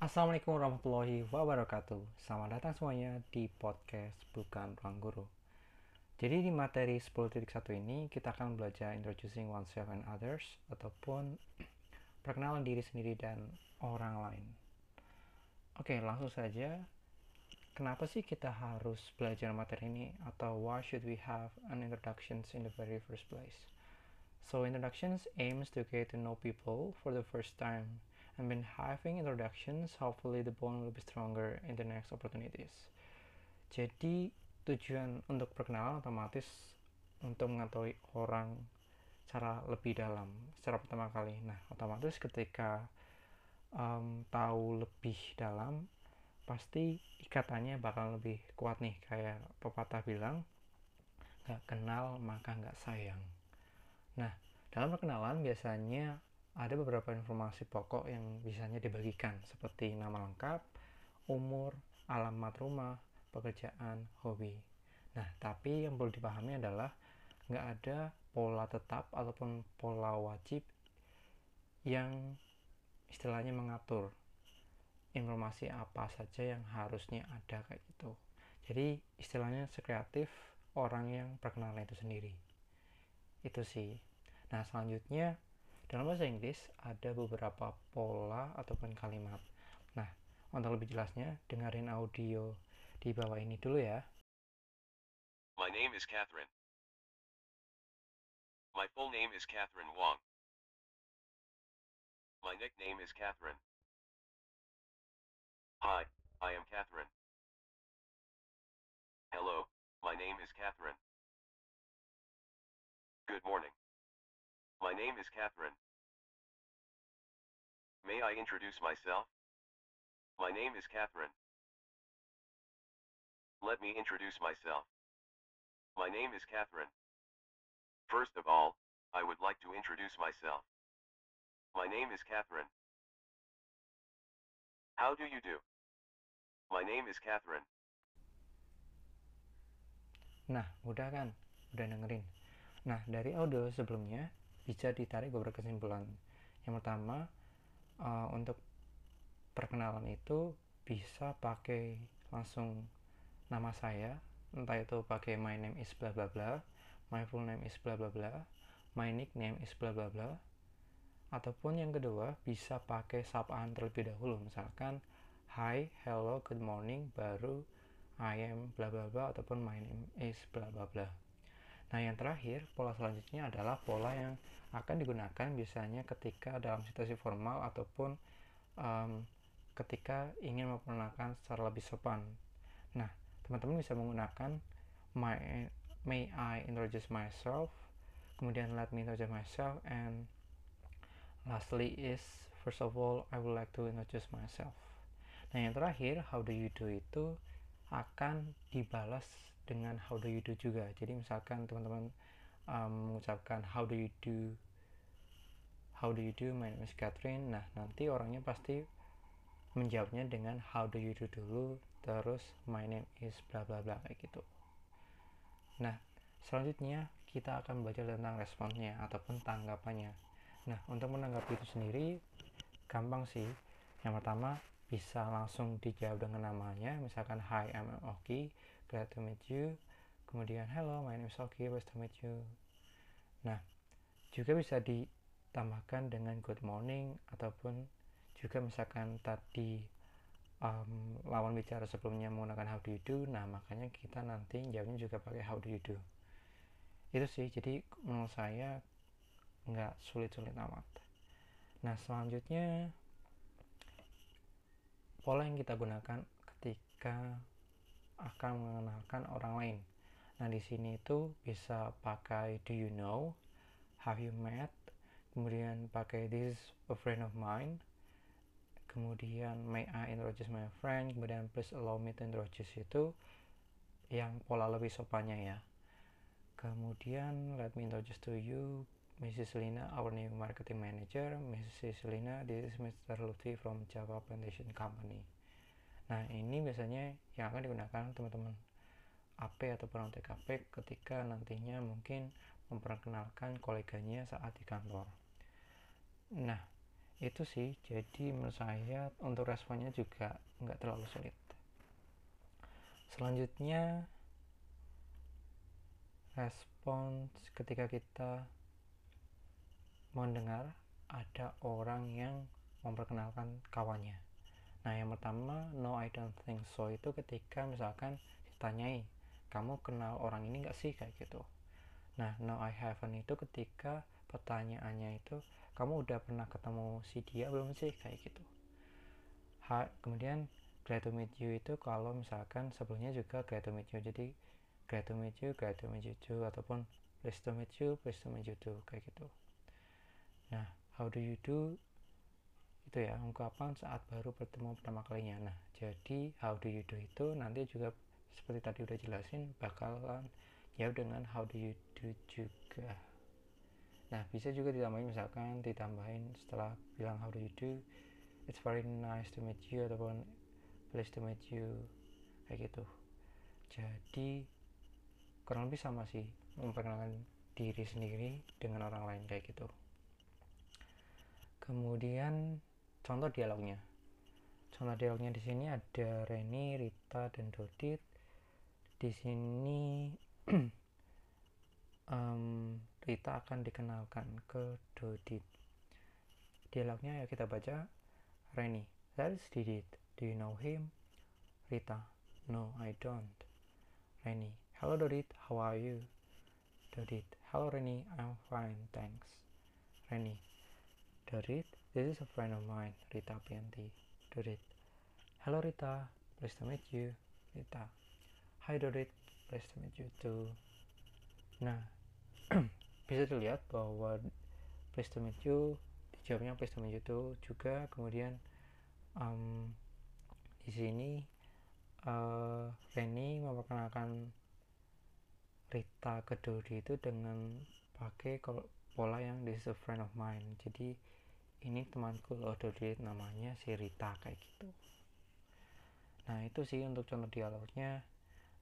Assalamualaikum warahmatullahi wabarakatuh. Selamat datang semuanya di podcast Bukan Ruang Guru. Jadi di materi 10.1 ini kita akan belajar introducing oneself and others Ataupun perkenalan diri sendiri dan orang lain. Oke langsung saja. Kenapa sih kita harus belajar materi ini? Atau why should we have an introductions in the very first place? So introductions aims to get to know people for the first time and when having introductions, hopefully the bond will be stronger in the next opportunities. Jadi tujuan untuk perkenalan otomatis untuk mengetahui orang secara lebih dalam secara pertama kali. Nah, otomatis ketika um, tahu lebih dalam, pasti ikatannya bakal lebih kuat nih. Kayak pepatah bilang, nggak kenal maka nggak sayang. Nah, dalam perkenalan biasanya ada beberapa informasi pokok yang bisanya dibagikan seperti nama lengkap, umur, alamat rumah, pekerjaan, hobi. Nah, tapi yang perlu dipahami adalah nggak ada pola tetap ataupun pola wajib yang istilahnya mengatur informasi apa saja yang harusnya ada kayak gitu. Jadi istilahnya sekreatif orang yang perkenalan itu sendiri. Itu sih. Nah, selanjutnya dalam bahasa Inggris ada beberapa pola ataupun kalimat. Nah, untuk lebih jelasnya, dengerin audio di bawah ini dulu ya. My name is Catherine. My full name is Catherine Wong. My nickname is Catherine. Hi, I am Catherine. Hello, my name is Catherine. Good morning. My name is Catherine. May I introduce myself? My name is Catherine. Let me introduce myself. My name is Catherine. First of all, I would like to introduce myself. My name is Catherine. How do you do? My name is Catherine. Nah, udah kan? Udah dengerin. Nah, dari audio sebelumnya bisa ditarik beberapa kesimpulan. Yang pertama, uh, untuk perkenalan itu bisa pakai langsung nama saya, entah itu pakai my name is bla bla bla, my full name is bla bla bla, my nickname is bla bla bla. Ataupun yang kedua, bisa pakai sapaan terlebih dahulu, misalkan hi, hello, good morning, baru I am bla bla bla ataupun my name is bla bla bla. Nah, yang terakhir, pola selanjutnya adalah pola yang akan digunakan biasanya ketika dalam situasi formal ataupun um, ketika ingin memperkenalkan secara lebih sopan. Nah, teman-teman bisa menggunakan my may I introduce myself, kemudian let me introduce myself, and lastly is first of all I would like to introduce myself. Nah, yang terakhir how do you do itu akan dibalas dengan how do you do juga. Jadi misalkan teman-teman um, mengucapkan how do you do how do you do my name is Catherine. Nah, nanti orangnya pasti menjawabnya dengan how do you do dulu terus my name is bla bla bla kayak gitu. Nah, selanjutnya kita akan belajar tentang responnya ataupun tanggapannya. Nah, untuk menanggapi itu sendiri gampang sih. Yang pertama bisa langsung dijawab dengan namanya, misalkan hi I'm Oki, glad to meet you. Kemudian hello my name is Oki, nice to meet you. Nah, juga bisa ditambahkan dengan good morning ataupun juga misalkan tadi um, lawan bicara sebelumnya menggunakan how do you do, nah makanya kita nanti jawabnya juga pakai how do you do. Itu sih, jadi menurut saya nggak sulit-sulit amat. Nah, selanjutnya pola yang kita gunakan ketika akan mengenalkan orang lain. Nah, di sini itu bisa pakai do you know, have you met, kemudian pakai this is a friend of mine, kemudian may I introduce my friend, kemudian please allow me to introduce itu yang pola lebih sopannya ya. Kemudian let me introduce to you Mrs. Lina, our new marketing manager. Mrs. Lina, this is Mr. Lutfi from Java Plantation Company. Nah, ini biasanya yang akan digunakan teman-teman AP ataupun TKP ketika nantinya mungkin memperkenalkan koleganya saat di kantor. Nah, itu sih. Jadi menurut saya untuk responnya juga nggak terlalu sulit. Selanjutnya respons ketika kita mendengar ada orang yang memperkenalkan kawannya nah yang pertama no I don't think so. Itu ketika misalkan ditanyai kamu kenal orang ini nggak sih? kayak gitu. Nah no I haven't itu ketika pertanyaannya itu kamu udah pernah ketemu si dia belum sih? kayak gitu. Ha, kemudian glad to meet you itu kalau misalkan sebelumnya juga glad to meet you. Jadi glad to meet you glad to meet you too ataupun pleased to meet you pleased to meet you too kayak gitu. Nah how do you do itu ya ungkapan saat baru bertemu pertama kalinya. Nah jadi how do you do itu nanti juga seperti tadi udah jelasin bakalan jawab dengan how do you do juga. Nah bisa juga ditambahin misalkan ditambahin setelah bilang how do you do it's very nice to meet you ataupun pleased to meet you kayak gitu. Jadi kurang lebih sama sih memperkenalkan diri sendiri dengan orang lain kayak gitu. Kemudian contoh dialognya contoh dialognya di sini ada Reni, Rita, dan Dodit di sini um, Rita akan dikenalkan ke Dodit dialognya ya kita baca Reni, that is Didit Do you know him? Rita. No, I don't. Rennie. Hello, Dorit. How are you? Dorit. Hello, Rennie. I'm fine, thanks. Rennie. Dorit. This is a friend of mine, Rita Pianti. Dorit. Hello, Rita. Pleased to meet you. Rita. Hi, Dorit. Pleased to meet you too. Nah, bisa dilihat bahwa pleased to meet you dijawabnya pleased to meet you too juga kemudian um, di sini uh, Reni memperkenalkan Rita ke Dodi itu dengan pakai pola yang this is a friend of mine jadi ini temanku loh Dodi namanya si Rita kayak gitu. Nah itu sih untuk contoh dialognya.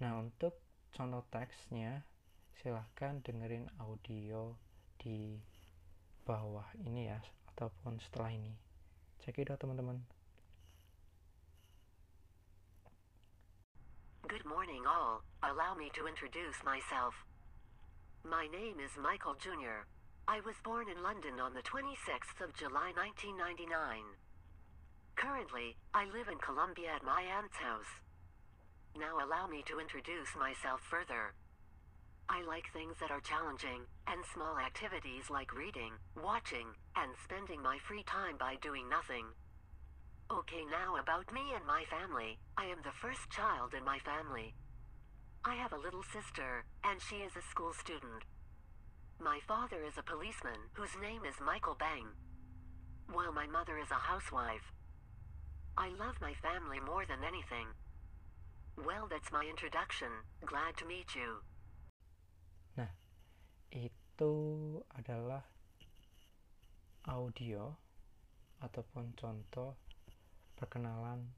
Nah untuk contoh teksnya silahkan dengerin audio di bawah ini ya ataupun setelah ini. Cek it teman-teman. Good morning all, allow me to introduce myself. My name is Michael Jr. I was born in London on the 26th of July 1999. Currently, I live in Colombia at my aunt's house. Now allow me to introduce myself further. I like things that are challenging, and small activities like reading, watching, and spending my free time by doing nothing. Okay, now about me and my family. I am the first child in my family. I have a little sister, and she is a school student. My father is a policeman whose name is Michael Bang, while my mother is a housewife. I love my family more than anything. Well, that's my introduction. Glad to meet you. Nah, itu adalah audio ataupun contoh perkenalan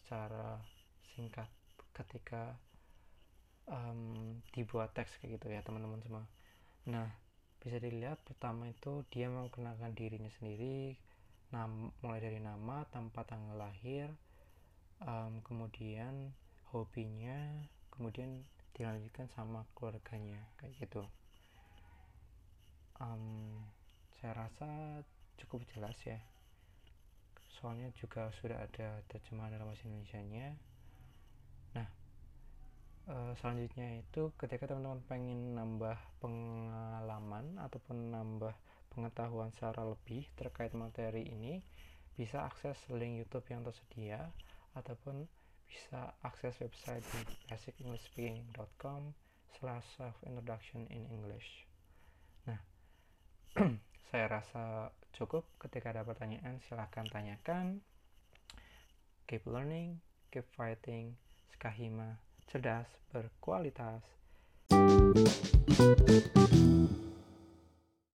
secara singkat ketika um, dibuat teks kayak gitu ya teman-teman semua nah bisa dilihat pertama itu dia memperkenalkan dirinya sendiri nam mulai dari nama tempat tanggal lahir um, kemudian hobinya kemudian dilanjutkan sama keluarganya kayak gitu. Um, saya rasa cukup jelas ya. Soalnya juga sudah ada terjemahan dalam bahasa Indonesia nya selanjutnya itu ketika teman-teman pengen nambah pengalaman ataupun nambah pengetahuan secara lebih terkait materi ini bisa akses link YouTube yang tersedia ataupun bisa akses website di basicenglishspeaking.com slash self introduction in English. Nah saya rasa cukup. Ketika ada pertanyaan silahkan tanyakan. Keep learning keep fighting skahima cerdas berkualitas